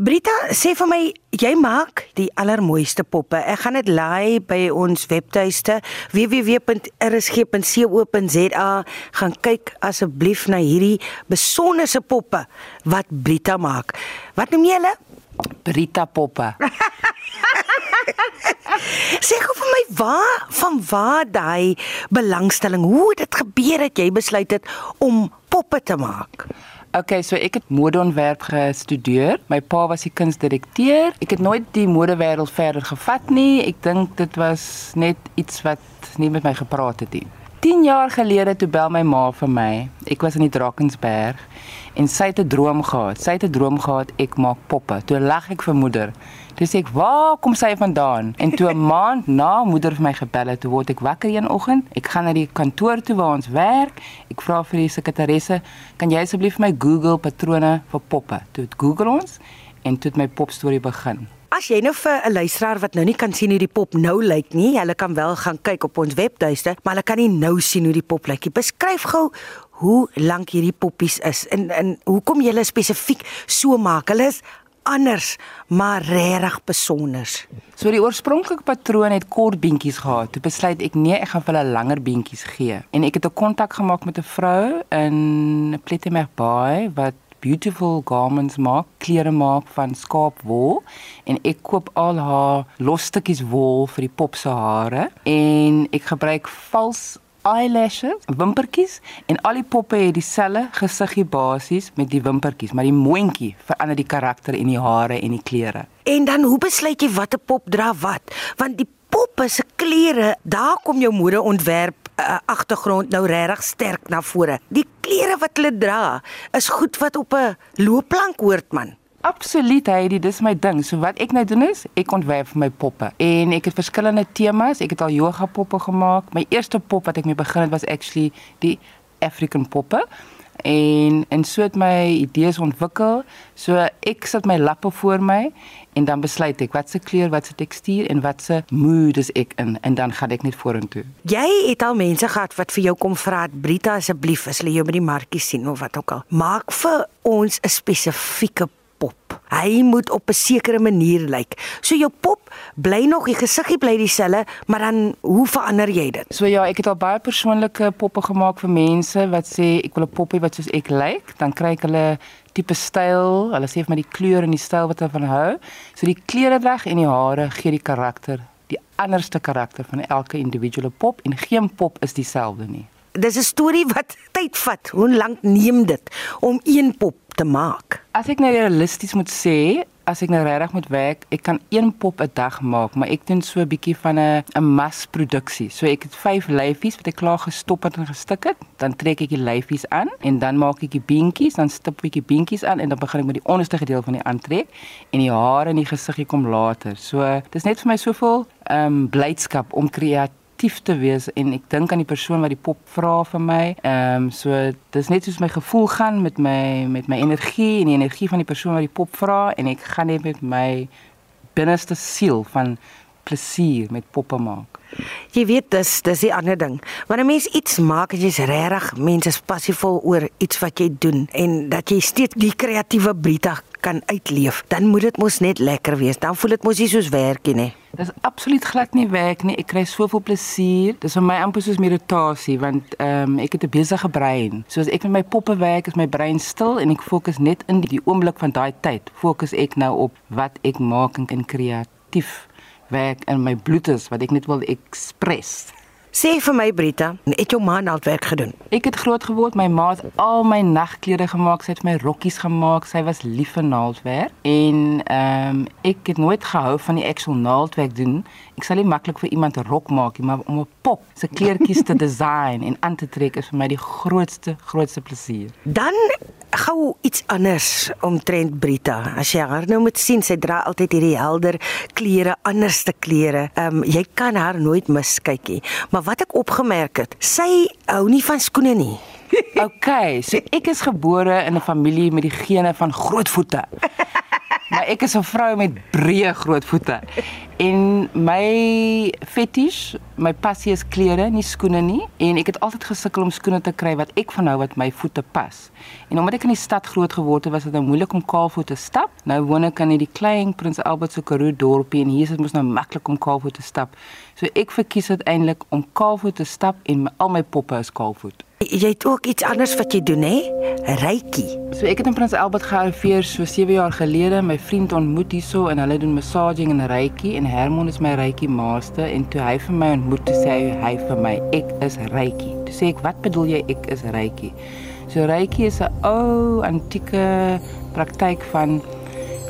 Brita, sê vir my, jy maak die allermooiste poppe. Ek gaan dit laai by ons webtuiste www.rsg.co.za. Gaan kyk asseblief na hierdie besonderse poppe wat Brita maak. Wat noem jy hulle? Brita poppe. Sê gou vir my waar van waar daai belangstelling, hoe het dit gebeur dat jy besluit het om poppe te maak? Okay, so ek het modeontwerp gestudeer. My pa was die kunsdirekteur. Ek het nooit die modewêreld verder gevat nie. Ek dink dit was net iets wat nie met my gepraat het nie. 10 jaar gelede toe bel my ma vir my. Ek was in die Drakensberg en sy het 'n droom gehad. Sy het 'n droom gehad ek maak poppe. Toe lag ek vir moeder. Toe sê ek, "Waar kom sy vandaan?" En toe 'n maand na moeder vir my gebel het, toe word ek wakker een oggend. Ek gaan na die kantoor toe waar ons werk. Ek vra vir die sekretaresse, "Kan jy asseblief my Google patrone vir poppe?" Toe het Google ons en toe het my popstorie begin. As jy nou vir 'n luisteraar wat nou nie kan sien hoe die pop nou lyk nie, hulle kan wel gaan kyk op ons webtuiste, maar hulle kan nie nou sien hoe die pop lyk nie. Beskryf gou hoe lank hierdie poppies is en en hoekom jy hulle spesifiek so maak. Hulle is anders, maar regtig besonder. So die oorspronklike patroon het kort beentjies gehad. Toe besluit ek nee, ek gaan vir hulle langer beentjies gee. En ek het 'n kontak gemaak met 'n vrou in Plettenberg Bay wat beautiful garments maak, klere maak van skaapwol en ek koop al haar los stukkies wol vir die pop se hare en ek gebruik vals eyelashes, wimpertjies en al die poppe het dieselfde gesiggie basies met die wimpertjies, maar die moontjie verander die karakter en die hare en die klere. En dan hoe besluit jy watter pop dra wat? Want die poppe se klere, daar kom jou modeontwerp uh, agtergrond nou regtig sterk na vore. Die klere wat hulle dra is goed wat op 'n loopplank hoort man. Absoluut, Heidi, dis my ding. So wat ek nou doen is, ek ontwerp vir my poppe. En ek het verskillende temas. Ek het al yoga poppe gemaak. My eerste pop wat ek mee begin het was actually die African poppe en en so het my idees ontwikkel. So ek sit my lappe voor my en dan besluit ek wat se kleur, wat se tekstuur en wat se mood is ek in en dan gaan ek net vorentoe. Jy het al mense gehad wat vir jou kom vra, "Brita asseblief, as hulle jou by die markie sien of wat ook al, maak vir ons 'n spesifieke pop. Hy moet op 'n sekere manier lyk. So jou pop bly nog die gesiggie bly dieselfde, maar dan hoe verander jy dit? So ja, ek het al baie persoonlike poppe gemaak vir mense wat sê ek wil 'n poppie wat soos ek lyk, dan kry ek hulle tipe styl. Hulle sê vir my die kleur en die styl wat hulle van hou. So die kleredrag en die hare gee die karakter, die anderste karakter van elke individuele pop en geen pop is dieselfde nie. Dis 'n storie wat tyd vat. Hoe lank neem dit om een pop te maak? As ek nou realisties moet sê, as ek nou regtig moet werk, ek kan een pop 'n dag maak, maar ek doen so 'n bietjie van 'n 'n masproduksie. So ek het 5 lyfies wat ek klaar gestop het en gestik het, dan trek ek die lyfies aan en dan maak ek die beentjies, dan stip ek die beentjies aan en dan begin ek met die onderste gedeelte van die aantrek en die hare en die gesiggie kom later. So dis net vir my soveel ehm um, blydskap om kreatief aktief te wees en ek dink aan die persoon wat die pop vra vir my. Ehm um, so dis net soos my gevoel gaan met my met my energie en die energie van die persoon wat die pop vra en ek gaan net met my binneste siel van plesier met poppe maak. Jy weet dis dis die ander ding. Wanneer 'n mens iets maak, jy's regtig mense is passievol oor iets wat jy doen en dat jy steeds die kreatiewe Brita kan uitleef, dan moet dit mos net lekker wees. Dan voel dit mos nie soos werkie nie. Dis absoluut glad nie werk nie. Ek kry soveel plesier. Dis vir my amper soos meditasie want ehm um, ek het 'n besige brein. So as ek met my poppe werk, is my brein stil en ek fokus net in die oomblik van daai tyd. Fokus ek nou op wat ek maak en kreatief werk in my bloed is wat ek net wil express. Sê vir my Brita, het jou ma al werk gedoen? Ek het groot geword, my ma het al my nagklere gemaak, sy het my rokkies gemaak, sy was lief vir naaldwerk en ehm um, ek het nooit gehou van die actual naaldwerk doen. Ek sal nie maklik vir iemand 'n rok maak nie, maar om 'n pop se kleertjies te design en aan te trek is vir my die grootste grootste plesier. Dan gou iets anders omtrent Brita. As jy haar nou moet sien, sy dra altyd hierdie helder klere, anderste klere. Ehm um, jy kan haar nooit miskyk nie. Maar wat ek opgemerk het, sy hou nie van skoene nie. Okay, so ek is gebore in 'n familie met die gene van groot voete. Maar ek is 'n vrou met breë groot voete. En my fetish my passie is klere, nie skoene nie en ek het altyd gesukkel om skoene te kry wat ek van nou wat my voete pas. En omdat ek in die stad groot geword het, was dit nou moeilik om kaalvoet te stap. Nou woon ek in hierdie klein Prins Albert se Karoo dorpie en hier is dit mos nou maklik om kaalvoet te stap. So ek verkies uiteindelik om kaalvoet te stap en my, al my poppe is kaalvoet. Jy het ook iets anders wat jy doen hè? Reiki. So ek het in Prins Albert gearriveer so 7 jaar gelede. My vriend ontmoet hierso en hulle doen massaging en reiki en Hermon is my reiki master en toe hy vir my ontmoet te sê hy vir my ek is reiki. Toe sê ek wat bedoel jy ek is reiki? So reiki is 'n ou antieke praktyk van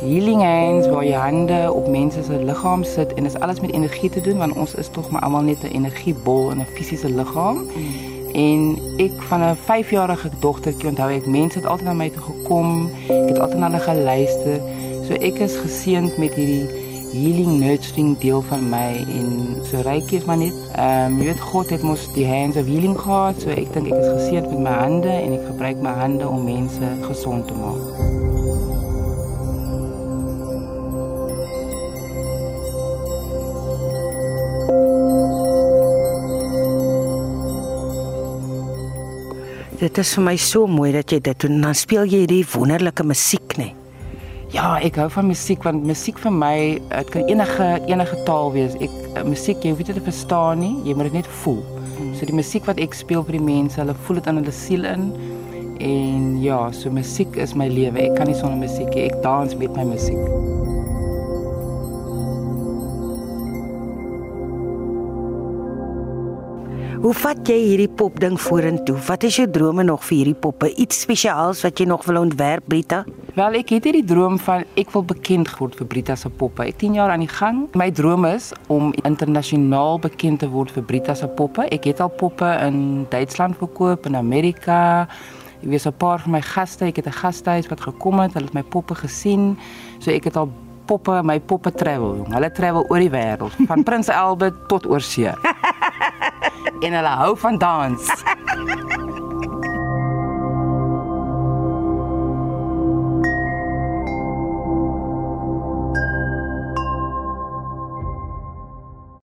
healing hands waar jy hande op mense se liggaam sit en dit is alles met energie te doen want ons is tog maar almal net 'n energiebol in 'n fisiese liggaam. Mm. En ek van 'n 5-jarige dogtertjie onthou ek mense het altyd na my toe gekom. Ek het altyd na hulle geluister. So ek is geseënd met hierdie healing nurturing deel van my en so reiki is maar net ehm um, jy weet God het mos die hands of healing gehad. So ek dink ek is geseënd met my hande en ek gebruik my hande om mense gesond te maak. Dit is vir my so mooi dat jy dit doen. Dan speel jy hierdie wonderlike musiek, nê? Ja, ek hou van musiek want musiek vir my, dit kan enige enige taal wees. Ek eh, musiek, jy hoef dit te verstaan nie, jy moet dit net voel. Hmm. So die musiek wat ek speel vir die mense, hulle voel dit in hulle siel in. En ja, so musiek is my lewe. Ek kan nie sonder musiek nie. Ek dans met my musiek. Hoe vat jy hierdie pop ding vorentoe? Wat is jou drome nog vir hierdie poppe? Iets spesiaals wat jy nog wil ontwerp, Brita? Wel, ek het hierdie droom van ek wil bekend word vir Brita se poppe. Ek 10 jaar aan die gang. My droom is om internasionaal bekend te word vir Brita se poppe. Ek het al poppe in Duitsland verkoop en Amerika. Ek weet 'n paar van my gaste, ek het 'n gastehuis wat gekom het, hulle het my poppe gesien. So ek het al poppe, my poppe travel. Hulle travel oor die wêreld, van Prins Albert tot oorsee. En hulle hou van dans.